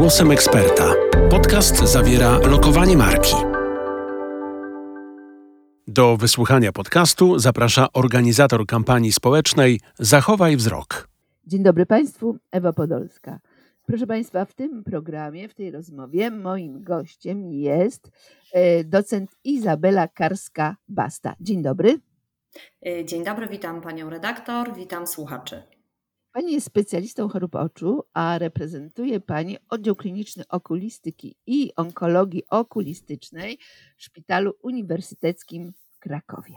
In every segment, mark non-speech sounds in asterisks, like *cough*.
Głosem eksperta. Podcast zawiera lokowanie marki. Do wysłuchania podcastu zaprasza organizator kampanii społecznej Zachowaj Wzrok. Dzień dobry Państwu, Ewa Podolska. Proszę Państwa, w tym programie, w tej rozmowie moim gościem jest e, docent Izabela Karska-Basta. Dzień dobry. E, dzień dobry, witam Panią redaktor, witam słuchaczy. Pani jest specjalistą chorób oczu, a reprezentuje Pani oddział kliniczny okulistyki i onkologii okulistycznej w Szpitalu Uniwersyteckim w Krakowie.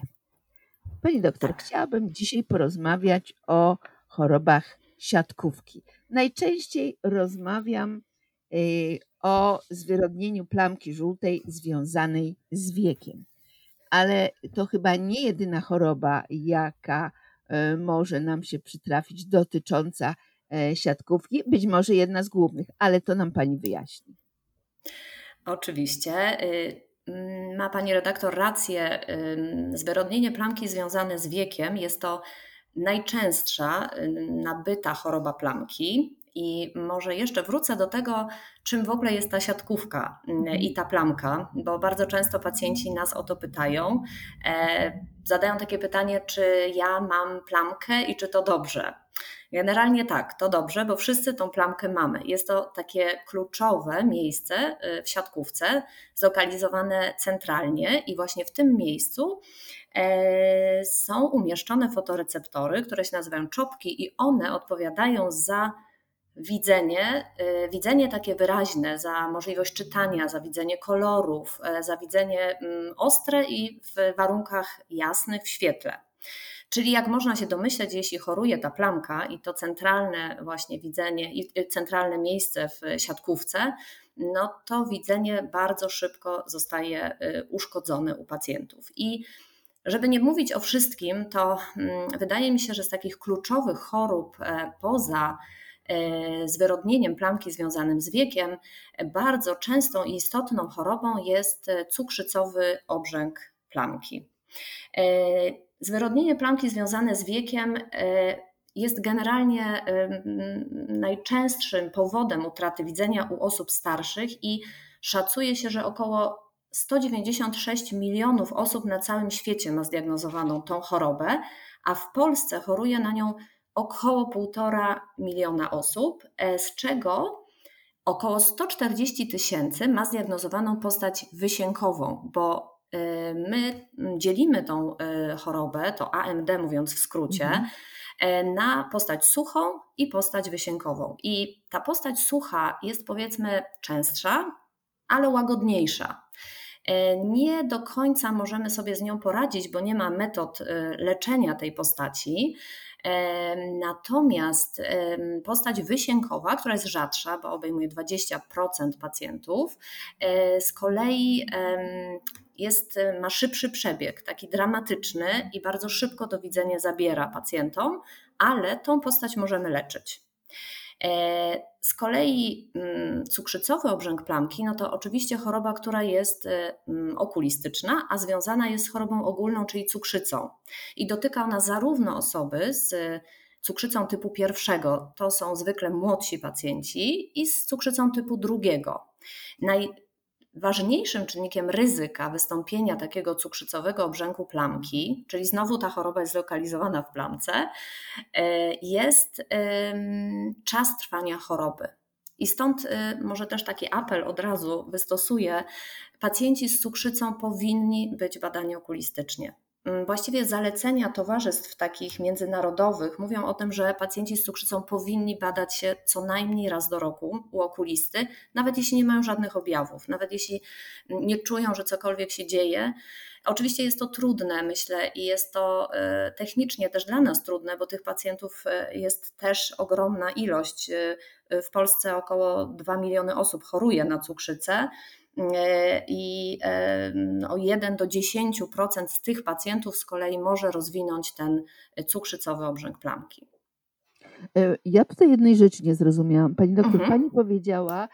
Pani doktor, tak. chciałabym dzisiaj porozmawiać o chorobach siatkówki. Najczęściej rozmawiam y, o zwyrodnieniu plamki żółtej związanej z wiekiem. Ale to chyba nie jedyna choroba, jaka może nam się przytrafić dotycząca e, siatkówki, być może jedna z głównych, ale to nam Pani wyjaśni. Oczywiście. Y, mm, ma Pani redaktor rację. Zwyrodnienie plamki związane z wiekiem jest to najczęstsza nabyta choroba plamki. I może jeszcze wrócę do tego, czym w ogóle jest ta siatkówka mhm. i ta plamka, bo bardzo często pacjenci nas o to pytają. E, zadają takie pytanie, czy ja mam plamkę i czy to dobrze. Generalnie tak, to dobrze, bo wszyscy tą plamkę mamy. Jest to takie kluczowe miejsce y, w siatkówce, zlokalizowane centralnie, i właśnie w tym miejscu e, są umieszczone fotoreceptory, które się nazywają czopki, i one odpowiadają za widzenie, y, widzenie takie wyraźne, za możliwość czytania, za widzenie kolorów, e, za widzenie mm, ostre i w warunkach jasnych w świetle. Czyli jak można się domyśleć, jeśli choruje ta plamka i to centralne właśnie widzenie i y, centralne miejsce w siatkówce, no to widzenie bardzo szybko zostaje y, uszkodzone u pacjentów. I żeby nie mówić o wszystkim, to mm, wydaje mi się, że z takich kluczowych chorób e, poza zwyrodnieniem plamki związanym z wiekiem, bardzo częstą i istotną chorobą jest cukrzycowy obrzęk plamki. E, zwyrodnienie plamki związane z wiekiem e, jest generalnie najczęstszym powodem utraty widzenia u osób starszych i szacuje się, że około 196 milionów osób na całym świecie ma zdiagnozowaną tą chorobę, a w Polsce choruje na nią około 1,5 miliona osób, e, z czego około 140 tysięcy ma zdiagnozowaną postać wysiękową, bo e, my dzielimy tą e, chorobę, to AMD mówiąc w skrócie, mhm. na postać suchą i postać wysiękową. I ta postać sucha jest powiedzmy częstsza, ale łagodniejsza. Nie do końca możemy sobie z nią poradzić, bo nie ma metod leczenia tej postaci. Natomiast postać wysiękowa, która jest rzadsza, bo obejmuje 20% pacjentów, e, z kolei jest, ma szybszy przebieg, taki dramatyczny i bardzo szybko to widzenie zabiera pacjentom, ale tą postać możemy leczyć. E, z kolei mm, cukrzycowy obrzęk plamki, no to oczywiście choroba, która jest e, mm, okulistyczna, a związana jest z chorobą ogólną, czyli cukrzycą. I dotyka ona zarówno osoby z cukrzycą typu pierwszego, to są zwykle młodsi pacjenci, i z cukrzycą typu drugiego. Naj, Ważniejszym czynnikiem ryzyka wystąpienia takiego cukrzycowego obrzęku plamki, czyli znowu ta choroba jest zlokalizowana w plamce, e, jest czas trwania choroby. I stąd e, może też taki apel od razu wystosuję. Pacjenci z cukrzycą powinni być badani okulistycznie. Mm, właściwie zalecenia towarzystw takich międzynarodowych mówią o tym, że pacjenci z cukrzycą powinni badać się co najmniej raz do roku u okulisty, nawet jeśli nie mają żadnych objawów, nawet jeśli nie czują, że cokolwiek się dzieje. Oczywiście jest to trudne, myślę, i jest to e, technicznie też dla nas trudne, bo tych pacjentów e, jest też ogromna ilość. E, w Polsce około 2 miliony osób choruje na cukrzycę. I o 1 do 10% z tych pacjentów z kolei może rozwinąć ten cukrzycowy obrzęk plamki. E, ja tutaj jednej rzeczy nie zrozumiałam. Pani doktor, mhm. pani powiedziała,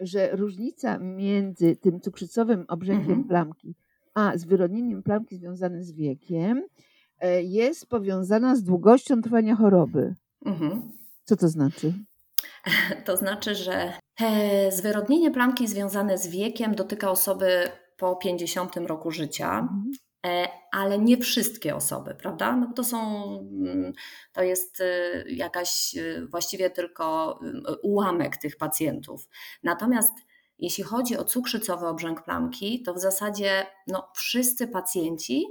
że różnica między tym cukrzycowym obrzękiem mhm. plamki a zwyrodnieniem plamki związanym z wiekiem e, jest powiązana z długością trwania choroby. Mhm. Co to znaczy? To znaczy, że zwyrodnienie plamki związane z wiekiem dotyka osoby po 50 roku życia. Mhm. E, ale nie wszystkie osoby, prawda? No to są, mm, to jest jakaś właściwie tylko ułamek tych pacjentów. Natomiast jeśli chodzi o cukrzycowy obrzęk plamki, to w zasadzie no, wszyscy pacjenci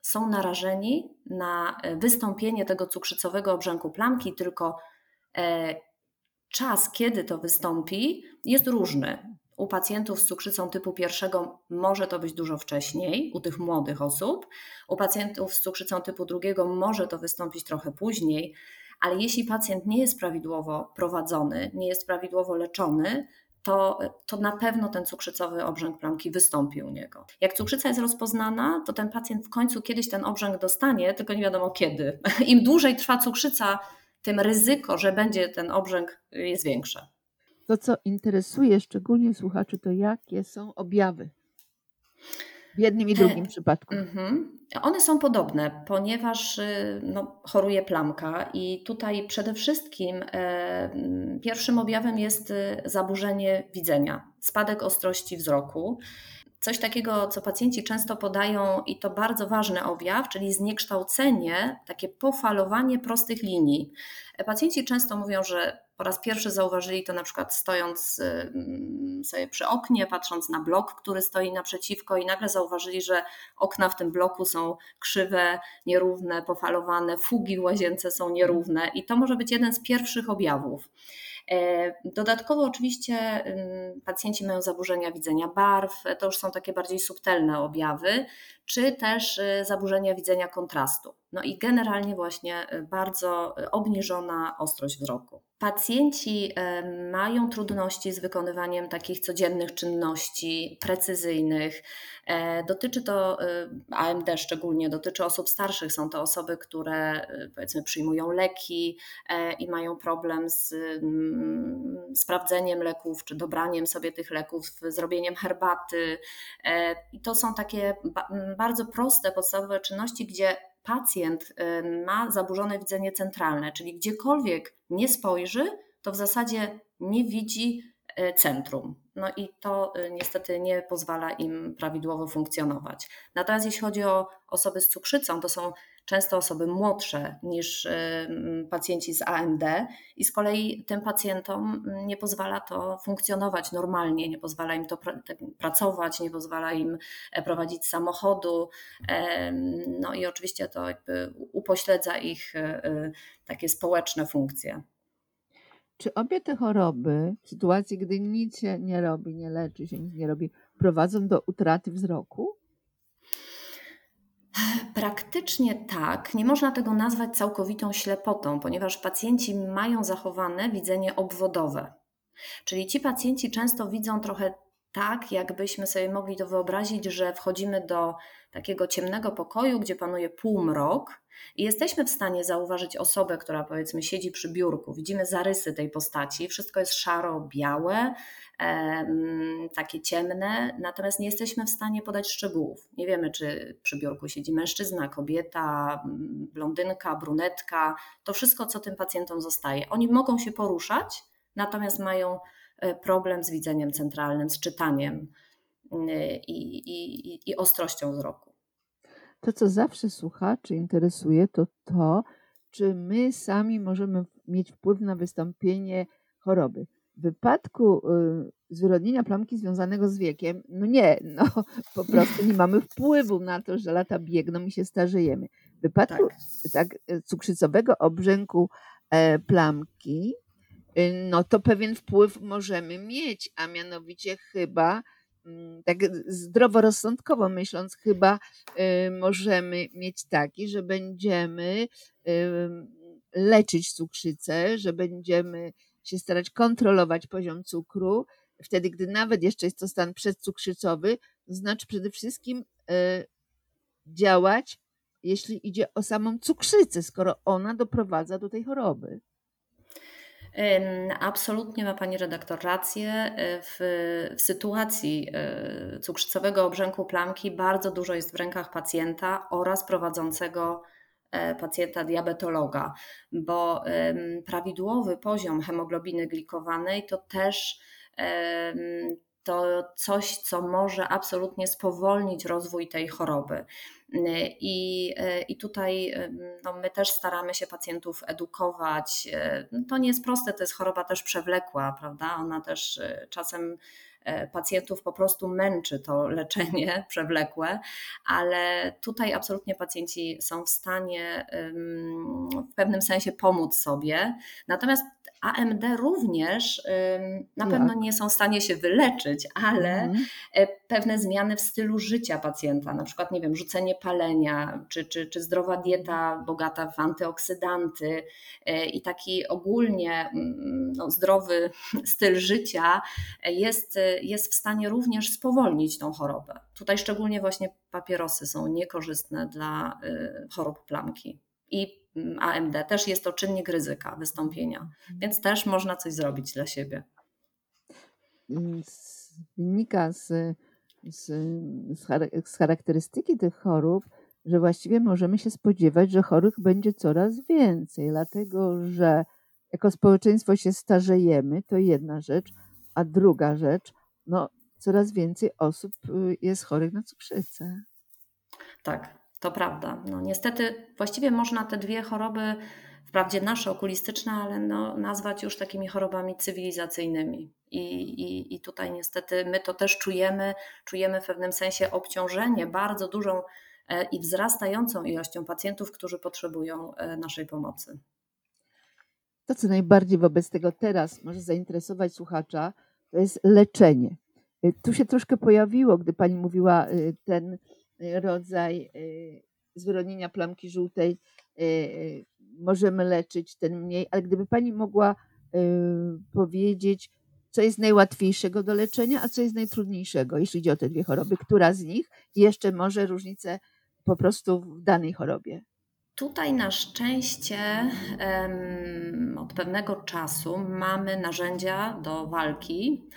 są narażeni na wystąpienie tego cukrzycowego obrzęku plamki, tylko e, czas, kiedy to wystąpi, jest różny. U pacjentów z cukrzycą typu pierwszego może to być dużo wcześniej, u tych młodych osób. U pacjentów z cukrzycą typu drugiego może to wystąpić trochę później, ale jeśli pacjent nie jest prawidłowo prowadzony, nie jest prawidłowo leczony, to, to na pewno ten cukrzycowy obrzęk plamki wystąpi u niego. Jak cukrzyca jest rozpoznana, to ten pacjent w końcu kiedyś ten obrzęk dostanie, tylko nie wiadomo kiedy. *laughs* Im dłużej trwa cukrzyca, tym ryzyko, że będzie ten obrzęk jest większe. To, co interesuje szczególnie słuchaczy, to jakie są objawy w jednym i drugim przypadku. Mhm. One są podobne, ponieważ y, no, choruje plamka i tutaj przede wszystkim e, pierwszym objawem jest y, zaburzenie widzenia, spadek ostrości wzroku. Coś takiego, co pacjenci często podają, i to bardzo ważny objaw, czyli zniekształcenie, takie pofalowanie prostych linii. Pacjenci często mówią, że po raz pierwszy zauważyli to na przykład stojąc mm, sobie przy oknie, patrząc na blok, który stoi naprzeciwko, i nagle zauważyli, że okna w tym bloku są krzywe, nierówne, pofalowane, fugi w łazience są nierówne, i to może być jeden z pierwszych objawów. E, dodatkowo oczywiście pacjenci mają zaburzenia widzenia barw, to już są takie bardziej subtelne objawy, czy też y, zaburzenia widzenia kontrastu. No i generalnie właśnie y, bardzo y, obniżona ostrość wzroku. Pacjenci mają trudności z wykonywaniem takich codziennych czynności precyzyjnych. E, dotyczy to AMD szczególnie, dotyczy osób starszych. Są to osoby, które powiedzmy przyjmują leki e, i mają problem z mm, sprawdzeniem leków, czy dobraniem sobie tych leków, zrobieniem herbaty. E, I to są takie bardzo proste, podstawowe czynności, gdzie pacjent ma zaburzone widzenie centralne, czyli gdziekolwiek nie spojrzy, to w zasadzie nie widzi e, centrum. No i to e, niestety nie pozwala im prawidłowo funkcjonować. Natomiast jeśli chodzi o osoby z cukrzycą, to są często osoby młodsze niż pacjenci z AMD i z kolei tym pacjentom nie pozwala to funkcjonować normalnie, nie pozwala im to pracować, nie pozwala im e, prowadzić samochodu. No i oczywiście to jakby upośledza ich e, e, takie społeczne funkcje. Czy obie te choroby, w sytuacji, gdy nic się nie robi, nie leczy się, nic nie robi, prowadzą do utraty wzroku? Praktycznie tak. Nie można tego nazwać całkowitą ślepotą, ponieważ pacjenci mają zachowane widzenie obwodowe. Czyli ci pacjenci często widzą trochę tak, jakbyśmy sobie mogli to wyobrazić, że wchodzimy do takiego ciemnego pokoju, gdzie panuje półmrok i jesteśmy w stanie zauważyć osobę, która powiedzmy siedzi przy biurku. Widzimy zarysy tej postaci, wszystko jest szaro-białe, takie ciemne, natomiast nie jesteśmy w stanie podać szczegółów. Nie wiemy, czy przy biurku siedzi mężczyzna, kobieta, blondynka, brunetka. To wszystko, co tym pacjentom zostaje. Oni mogą się poruszać, natomiast mają problem z widzeniem centralnym, z czytaniem y, i, i, i ostrością wzroku. To, co zawsze słuchaczy interesuje, to to, czy my sami możemy mieć wpływ na wystąpienie choroby. W wypadku y, zwyrodnienia plamki związanego z wiekiem, no nie, *laughs* no po prostu nie mamy wpływu na to, że lata biegną i się starzejemy. W wypadku tak, tak cukrzycowego obrzęku e, plamki, y, no to pewien wpływ możemy mieć, a mianowicie chyba mm, tak zdroworozsądkowo myśląc, chyba y, możemy mieć taki, że będziemy leczyć cukrzycę, że będziemy się starać kontrolować poziom cukru, wtedy, gdy nawet jeszcze jest to stan przedcukrzycowy, to znaczy przede wszystkim e, działać, jeśli idzie o samą cukrzycę, skoro ona doprowadza do tej choroby. Absolutnie ma Pani redaktor rację. E, w, w, sytuacji e, cukrzycowego obrzęku plamki bardzo dużo jest w rękach pacjenta oraz prowadzącego e, pacjenta diabetologa, bo prawidłowy poziom hemoglobiny glikowanej to też to coś, co może absolutnie spowolnić rozwój tej choroby. I, i tutaj no, my też staramy się pacjentów edukować. To nie jest proste, to jest choroba też przewlekła, prawda? Ona też czasem E, pacjentów po prostu męczy to *laughs* leczenie przewlekłe, ale tutaj absolutnie pacjenci są w stanie w pewnym sensie pomóc sobie. Natomiast AMD również na pewno nie są w stanie się wyleczyć, ale mhm. E, pewne zmiany w stylu życia pacjenta, na przykład, nie wiem, rzucenie palenia, czy, czy, czy zdrowa dieta bogata w antyoksydanty e, i taki ogólnie no, zdrowy *laughs* styl życia jest, jest w stanie również spowolnić tą chorobę. Tutaj szczególnie właśnie papierosy są niekorzystne dla y, chorób plamki. I mm, AMD też jest to czynnik ryzyka wystąpienia, więc też można coś zrobić dla siebie. Wynika z, z, z charakterystyki tych chorób, że właściwie możemy się spodziewać, że chorych będzie coraz więcej, dlatego że jako społeczeństwo się starzejemy, to jedna rzecz, a druga rzecz, no coraz więcej osób y, jest chorych na cukrzycę. Tak, to prawda. No niestety właściwie można te dwie choroby, wprawdzie nasze okulistyczne, ale no, nazwać już takimi chorobami cywilizacyjnymi. I, i, I tutaj niestety my to też czujemy, czujemy w pewnym sensie obciążenie bardzo dużą e, i wzrastającą ilością pacjentów, którzy potrzebują e, naszej pomocy. To, co najbardziej wobec tego teraz może zainteresować słuchacza, to jest leczenie. Y, tu się troszkę pojawiło, gdy pani mówiła ten rodzaj zwyrodnienia plamki żółtej możemy leczyć, ten mniej, ale gdyby pani mogła powiedzieć, co jest najłatwiejszego do leczenia, a co jest najtrudniejszego, jeśli chodzi o te dwie choroby, która z nich jeszcze może różnice po prostu w danej chorobie. Tutaj na szczęście od pewnego czasu mamy narzędzia do walki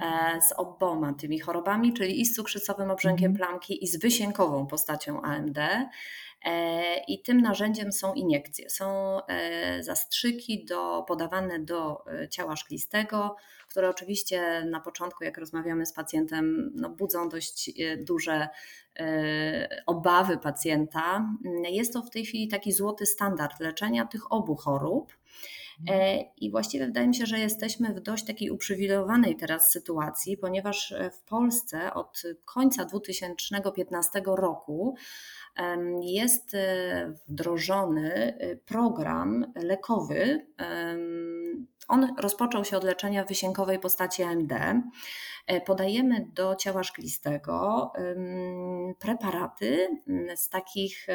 e, z oboma tymi chorobami, czyli i z cukrzycowym obrzękiem mhm. plamki, i z wysiękową postacią AMD. E, I tym narzędziem są iniekcje. Są e, zastrzyki do, podawane do ciała szklistego, które oczywiście na początku, jak rozmawiamy z pacjentem, no, budzą dość duże E, obawy pacjenta. Jest to w tej chwili taki złoty standard leczenia tych obu chorób. E, I właściwie wydaje mi się, że jesteśmy w dość takiej uprzywilejowanej teraz sytuacji, ponieważ w Polsce od końca 2015 roku jest e, wdrożony program lekowy on rozpoczął się od leczenia wysiękowej postaci AMD. E, podajemy do ciała szklistego preparaty z takich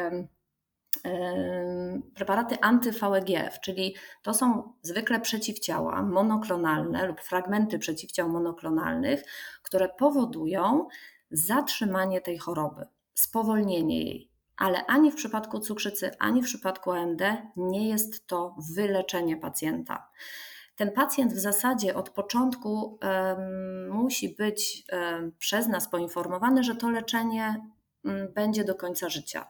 preparaty anty-VEGF, czyli to są zwykle przeciwciała monoklonalne lub fragmenty przeciwciał monoklonalnych, które powodują zatrzymanie tej choroby, spowolnienie jej. Ale ani w przypadku cukrzycy, ani w przypadku AMD nie jest to wyleczenie pacjenta ten pacjent w zasadzie od początku musi być przez nas poinformowany, że to leczenie mm, będzie do końca życia.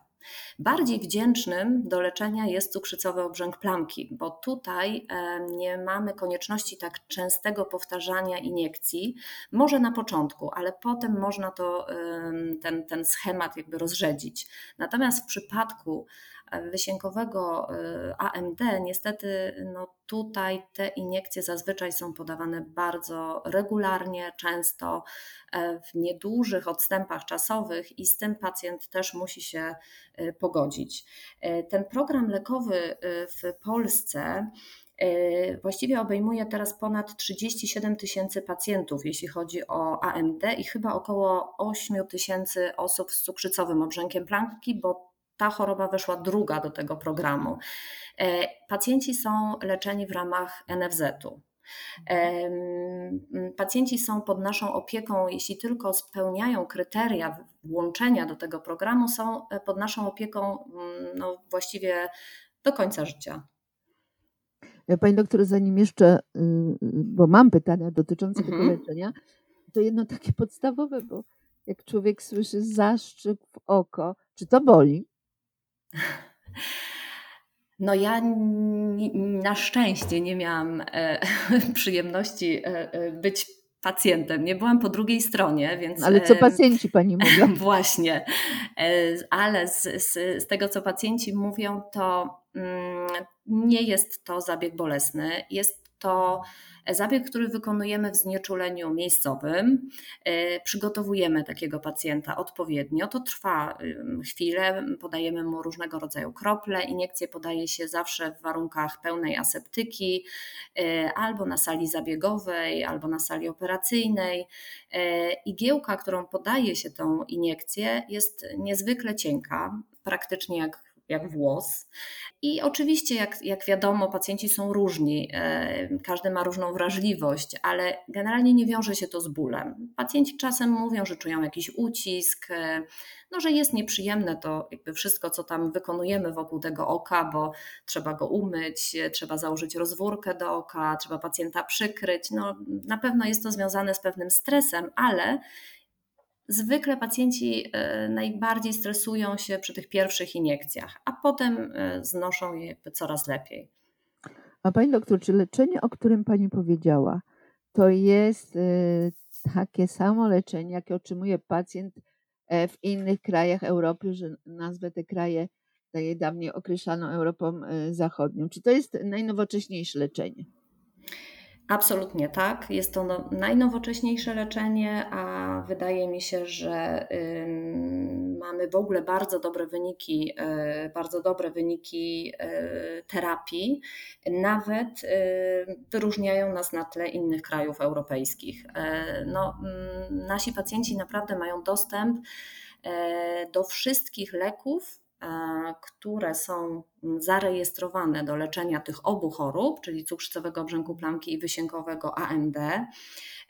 Bardziej wdzięcznym do leczenia jest cukrzycowy obrzęk plamki, bo tutaj nie mamy konieczności tak częstego powtarzania iniekcji. Może na początku, ale potem można to, ten, ten schemat jakby rozrzedzić. Natomiast w przypadku wysiękowego y, AMD, niestety no tutaj te iniekcje zazwyczaj są podawane bardzo regularnie, często e, w niedużych odstępach czasowych i z tym pacjent też musi się y, pogodzić. E, ten program lekowy y, w Polsce właściwie obejmuje teraz ponad 37 tysięcy pacjentów, jeśli chodzi o AMD i chyba około 8 tysięcy osób z cukrzycowym obrzękiem plamki, bo ta choroba weszła druga do tego programu. E, pacjenci są leczeni w ramach NFZ-u. Pacjenci są pod naszą opieką, jeśli tylko spełniają kryteria włączenia do tego programu, są e, pod naszą opieką mm, no, właściwie do końca życia. E, Pani doktor, zanim jeszcze, y, bo mam pytania dotyczące mhm. tego leczenia, to jedno takie podstawowe, bo jak człowiek słyszy zastrzyk w oko, czy to boli? No ja na szczęście nie miałam e, *laughs* przyjemności e, e, być pacjentem. Nie byłam po drugiej stronie, więc. Ale co pacjenci pani *laughs* mówią? Właśnie. Ale z, z, z tego, co pacjenci mówią, to mm, nie jest to zabieg bolesny. Jest to zabieg, który wykonujemy w znieczuleniu miejscowym. E, przygotowujemy takiego pacjenta odpowiednio. To trwa chwilę, podajemy mu różnego rodzaju krople. Iniekcje podaje się zawsze w warunkach pełnej aseptyki, e, albo na sali zabiegowej, albo na sali operacyjnej. E, igiełka, którą podaje się tą iniekcję, jest niezwykle cienka, praktycznie jak jak włos. I oczywiście, jak, jak wiadomo, pacjenci są różni, e, każdy ma różną wrażliwość, ale generalnie nie wiąże się to z bólem. Pacjenci czasem mówią, że czują jakiś ucisk, e, no, że jest nieprzyjemne to jakby wszystko, co tam wykonujemy wokół tego oka, bo trzeba go umyć, trzeba założyć rozwórkę do oka, trzeba pacjenta przykryć. No, na pewno jest to związane z pewnym stresem, ale Zwykle pacjenci e, najbardziej stresują się przy tych pierwszych iniekcjach, a potem e, znoszą je coraz lepiej. A pani doktor, czy leczenie, o którym pani powiedziała, to jest e, takie samo leczenie, jakie otrzymuje pacjent w innych krajach Europy, że nazwę te kraje dawniej określano Europą Zachodnią? Czy to jest najnowocześniejsze leczenie? Absolutnie tak. Jest to no, najnowocześniejsze leczenie, a wydaje mi się, że mamy w ogóle bardzo dobre wyniki, y, bardzo dobre wyniki y, terapii. Nawet y, wyróżniają nas na tle innych krajów europejskich. No, mm, nasi pacjenci naprawdę mają dostęp do wszystkich leków, E, które są zarejestrowane do leczenia tych obu chorób, czyli cukrzycowego obrzęku plamki i wysiękowego AMD.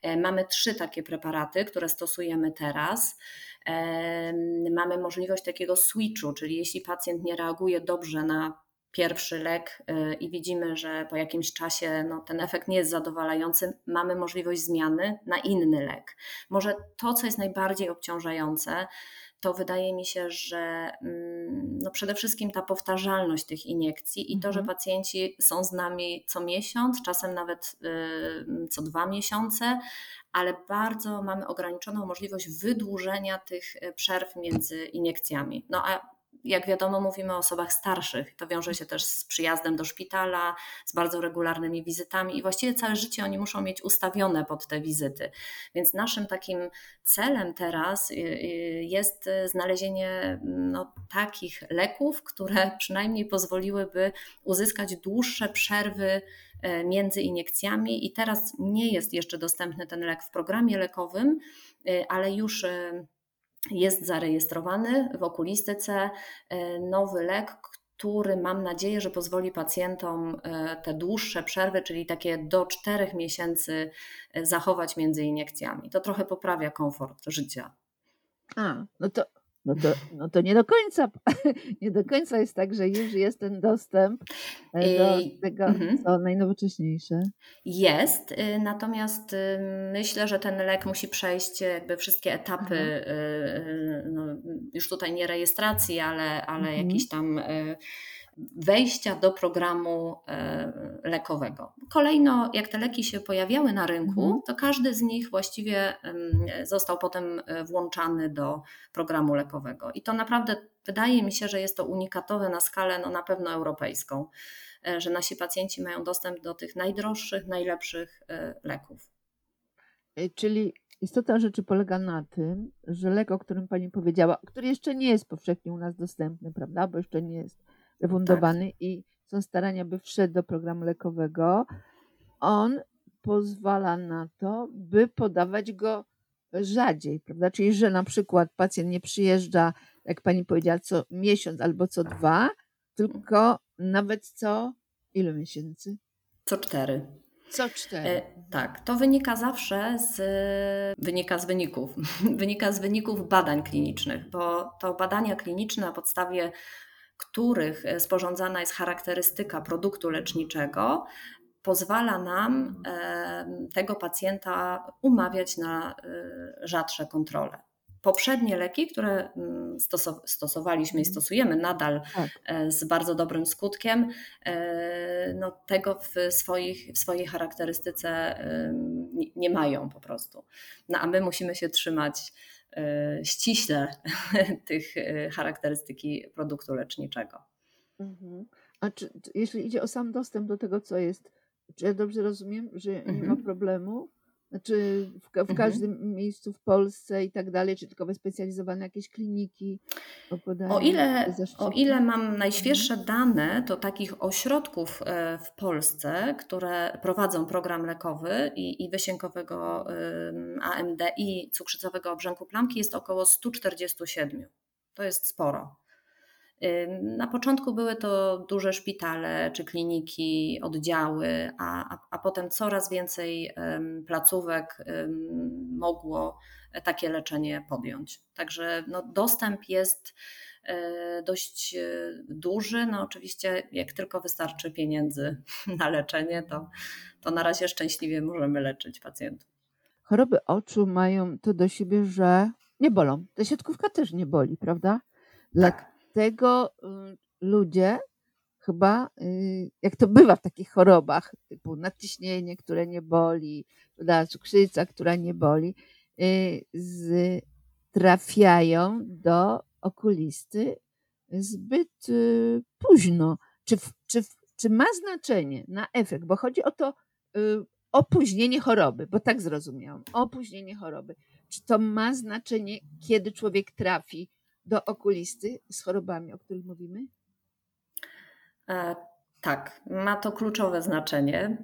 E, mamy trzy takie preparaty, które stosujemy teraz. E, mamy możliwość takiego switchu, czyli jeśli pacjent nie reaguje dobrze na pierwszy lek i widzimy, że po jakimś czasie no, ten efekt nie jest zadowalający, mamy możliwość zmiany na inny lek. Może to, co jest najbardziej obciążające, to wydaje mi się, że mm, no przede wszystkim ta powtarzalność tych iniekcji i to, że mhm. pacjenci są z nami co miesiąc, czasem nawet y, co dwa miesiące, ale bardzo mamy ograniczoną możliwość wydłużenia tych y, przerw między iniekcjami. No a jak wiadomo, mówimy o osobach starszych. To wiąże się też z przyjazdem do szpitala, z bardzo regularnymi wizytami i właściwie całe życie oni muszą mieć ustawione pod te wizyty. Więc naszym takim celem teraz y, y, jest znalezienie no, takich leków, które *laughs* przynajmniej pozwoliłyby uzyskać dłuższe przerwy e, między iniekcjami. I teraz nie jest jeszcze dostępny ten lek w programie lekowym, y, ale już jest zarejestrowany w okulistyce e, nowy lek, który mam nadzieję, że pozwoli pacjentom e, te dłuższe przerwy, czyli takie do 4 miesięcy, e, zachować między iniekcjami. To trochę poprawia komfort życia. A, no to no to, no to nie do końca, *laughs* nie do końca jest tak, że już jest ten dostęp e, do tego, mhm. co najnowocześniejsze. Jest, y, natomiast y, myślę, że ten lek musi przejść jakby wszystkie etapy, y, no, już tutaj nie rejestracji, ale, ale mhm. jakiś tam wejścia do programu e, lekowego. Kolejno, jak te leki się pojawiały na rynku, mhm. to każdy z nich właściwie został potem e, włączany do programu lekowego. I to naprawdę wydaje mi się, że jest to unikatowe na skalę no, na pewno europejską, e, że nasi pacjenci mają dostęp do tych najdroższych, najlepszych leków. Czyli istota rzeczy polega na tym, że lek, o którym Pani powiedziała, który jeszcze nie jest powszechnie u nas dostępny, prawda, bo jeszcze nie jest refundowany tak. i są starania, by wszedł do programu lekowego, on pozwala na to, by podawać go rzadziej, prawda? Czyli, że na przykład pacjent nie przyjeżdża, jak pani powiedziała, co miesiąc albo co dwa, tylko nawet co ilu miesięcy? Co cztery. Co cztery. E, tak, to wynika zawsze z, wynika z wyników. *laughs* wynika z wyników badań klinicznych, bo to badania kliniczne na podstawie których e, sporządzana jest charakterystyka produktu leczniczego, pozwala nam e, tego pacjenta umawiać na e, rzadsze kontrole. poprzednie leki, które mm, stosowaliśmy i stosujemy nadal tak. z bardzo dobrym skutkiem, no tego w, swoich, w swojej charakterystyce nie mają po prostu. No a my musimy się trzymać ściśle *laughs* tych charakterystyki produktu leczniczego. Mhm. A czy, jeśli idzie o sam dostęp do tego, co jest, czy ja dobrze rozumiem, że nie ma mhm. problemu? Znaczy w, w mhm. każdym miejscu w Polsce i tak dalej, czy tylko wyspecjalizowane jakieś kliniki? O ile, o ile mam najświeższe dane, to takich ośrodków e, w Polsce, które prowadzą program lekowy i, i wysiękowego AMD i cukrzycowego obrzęku plamki jest około 147. To jest sporo. Na początku były to duże szpitale czy kliniki, oddziały, a, a, a potem coraz więcej placówek mogło takie leczenie podjąć. Także no, dostęp jest e, dość e, duży. No oczywiście, jak tylko wystarczy pieniędzy *laughs* na leczenie, to, to na razie szczęśliwie możemy leczyć pacjentów. Choroby oczu mają to do siebie, że nie bolą. Ta siatkówka też nie boli, prawda? Tak tego y, ludzie chyba, y, jak to bywa w takich chorobach, typu nadciśnienie, które nie boli, cukrzyca, która nie boli, y, trafiają do okulisty zbyt późno. Czy, czy, czy ma znaczenie na efekt, bo chodzi o to opóźnienie choroby, bo tak zrozumiałam, opóźnienie choroby. Czy to ma znaczenie, kiedy człowiek trafi do okulisty z chorobami, o których mówimy? E, tak, ma to kluczowe znaczenie,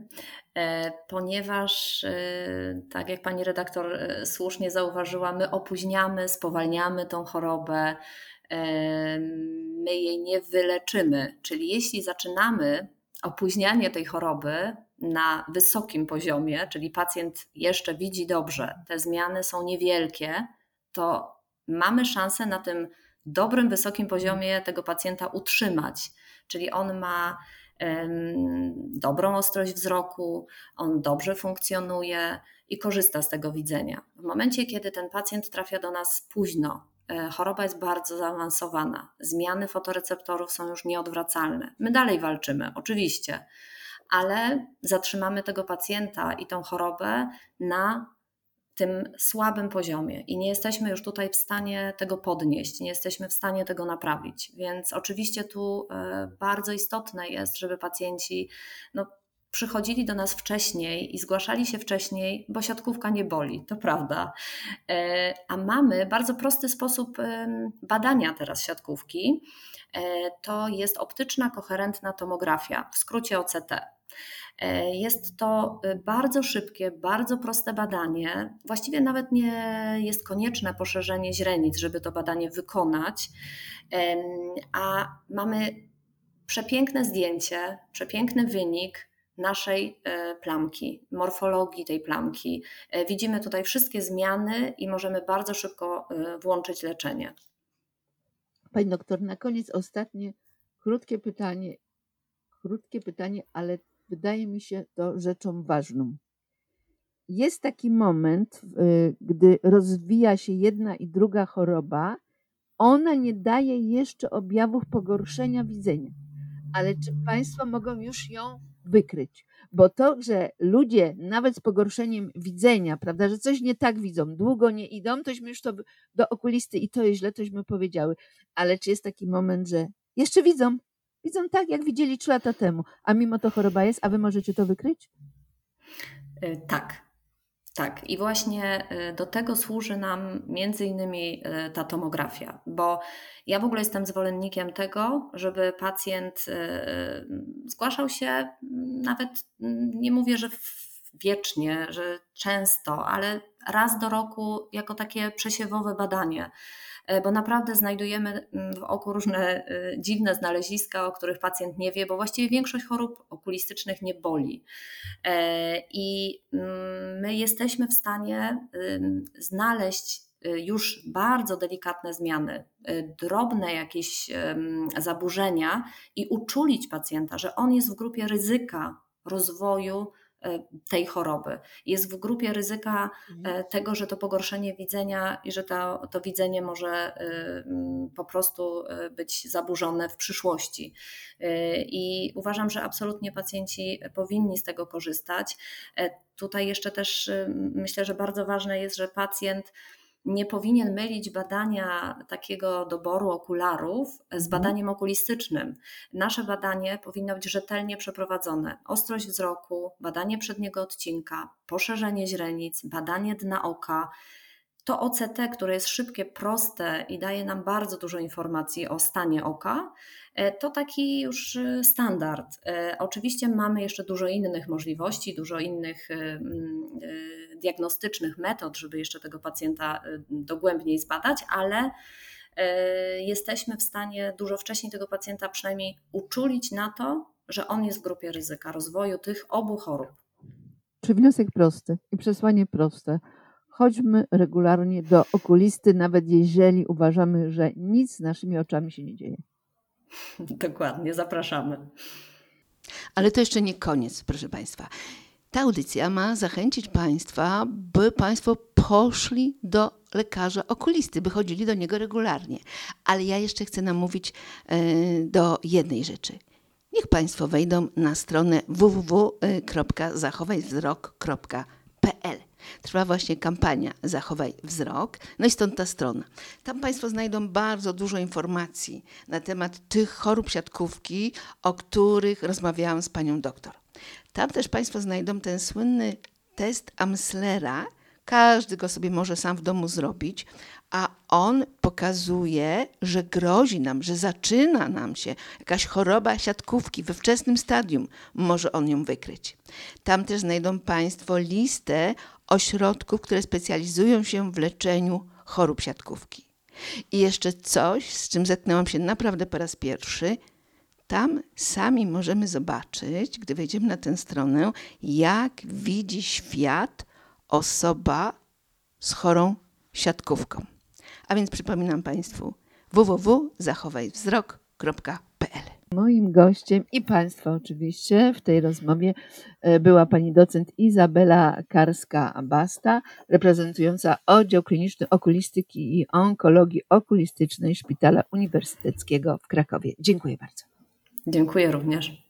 e, ponieważ, e, tak jak pani redaktor słusznie zauważyła, my opóźniamy, spowalniamy tą chorobę, my jej nie wyleczymy. Czyli jeśli zaczynamy opóźnianie tej choroby na wysokim poziomie, czyli pacjent jeszcze widzi dobrze, te zmiany są niewielkie, to mamy szansę na tym dobrym, wysokim poziomie tego pacjenta utrzymać. Czyli on ma dobrą ostrość wzroku, on dobrze funkcjonuje i korzysta z tego widzenia. W momencie, kiedy ten pacjent trafia do nas późno, e, choroba jest bardzo zaawansowana, zmiany fotoreceptorów są już nieodwracalne. My dalej walczymy, oczywiście, ale zatrzymamy tego pacjenta i tą chorobę na tym słabym poziomie i nie jesteśmy już tutaj w stanie tego podnieść, nie jesteśmy w stanie tego naprawić. Więc oczywiście tu e, bardzo istotne jest, żeby pacjenci no, przychodzili do nas wcześniej i zgłaszali się wcześniej, bo siatkówka nie boli, to prawda. E, a mamy bardzo prosty sposób badania teraz siatkówki. E, to jest optyczna koherentna tomografia, w skrócie OCT. E, jest to bardzo szybkie, bardzo proste badanie. Właściwie nawet nie jest konieczne poszerzenie źrenic, żeby to badanie wykonać, a mamy przepiękne zdjęcie, przepiękny wynik naszej e, plamki, morfologii tej plamki. E, widzimy tutaj wszystkie zmiany i możemy bardzo szybko włączyć leczenie. Pani doktor, na koniec ostatnie krótkie pytanie. Krótkie pytanie, ale wydaje mi się to rzeczą ważną. Jest taki moment, gdy rozwija się jedna i druga choroba, ona nie daje jeszcze objawów pogorszenia widzenia. Ale czy Państwo mogą już ją wykryć? Bo to, że ludzie nawet z pogorszeniem widzenia, prawda, że coś nie tak widzą, długo nie idą, tośmy już to do okulisty i to jest źle, tośmy powiedziały. Ale czy jest taki moment, że jeszcze widzą, Widzą tak, jak widzieli trzy lata temu, a mimo to choroba jest, a wy możecie to wykryć? E, tak. Tak, i właśnie e, do tego służy nam między innymi e, ta tomografia, bo ja w ogóle jestem zwolennikiem tego, żeby pacjent zgłaszał się nawet, nie mówię, że wiecznie, że często, ale raz do roku jako takie przesiewowe badanie E, bo naprawdę znajdujemy mm, w oku różne e, dziwne znaleziska, o których pacjent nie wie, bo właściwie większość chorób okulistycznych nie boli. E, I mm, my jesteśmy w stanie znaleźć już bardzo delikatne zmiany, drobne jakieś zaburzenia i uczulić pacjenta, że on jest w grupie ryzyka rozwoju tej choroby. Jest w grupie ryzyka e, tego, że to pogorszenie widzenia i że to, to widzenie może e, mm, po prostu e, być zaburzone w przyszłości. E, I uważam, że absolutnie pacjenci powinni z tego korzystać. E, Tutaj jeszcze też myślę, że bardzo ważne jest, że pacjent nie powinien mylić badania takiego doboru okularów z Mhm. badaniem okulistycznym. Nasze badanie powinno być rzetelnie przeprowadzone. Ostrość wzroku, badanie przedniego odcinka, poszerzenie źrenic, badanie dna oka. To OCT, które jest szybkie, proste i daje nam bardzo dużo informacji o stanie oka, to taki już e, standard. E, Oczywiście mamy jeszcze dużo innych możliwości, dużo innych e, mm, e, diagnostycznych metod, żeby jeszcze tego pacjenta e, dogłębniej zbadać, ale e, jesteśmy w stanie dużo wcześniej tego pacjenta przynajmniej uczulić na to, że on jest w grupie ryzyka rozwoju tych obu chorób. Czy wniosek prosty i przesłanie proste? Chodźmy regularnie do okulisty, nawet jeżeli uważamy, że nic z naszymi oczami się nie dzieje. *laughs* Dokładnie, zapraszamy. Ale to jeszcze nie koniec, proszę Państwa. Ta audycja ma zachęcić Państwa, by Państwo poszli do lekarza okulisty, by chodzili do niego regularnie. Ale ja jeszcze chcę namówić e, do jednej rzeczy. Niech Państwo wejdą na stronę www.zachowajwzrok.pl. Trwa właśnie kampania Zachowaj Wzrok, no i stąd ta strona. Tam Państwo znajdą bardzo dużo informacji na temat tych chorób siatkówki, o których rozmawiałam z panią doktor. Tam też Państwo znajdą ten słynny test Amslera. Każdy go sobie może sam w domu zrobić, a on pokazuje, że grozi nam, że zaczyna nam się jakaś choroba siatkówki we wczesnym stadium. Może on ją wykryć. Tam też znajdą Państwo listę ośrodków, które specjalizują się w leczeniu chorób siatkówki. I jeszcze coś, z czym zetknęłam się naprawdę po raz pierwszy. Tam sami możemy zobaczyć, gdy wejdziemy na tę stronę, jak widzi świat osoba z chorą siatkówką. A więc przypominam Państwu www.zachowajwzrok.pl Moim gościem i Państwa oczywiście w tej rozmowie e, była pani docent Izabela Karska-Basta, reprezentująca oddział kliniczny okulistyki i onkologii okulistycznej Szpitala Uniwersyteckiego w Krakowie. Dziękuję bardzo. Dziękuję również.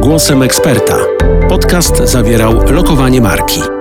Głosem eksperta. Podcast zawierał lokowanie marki.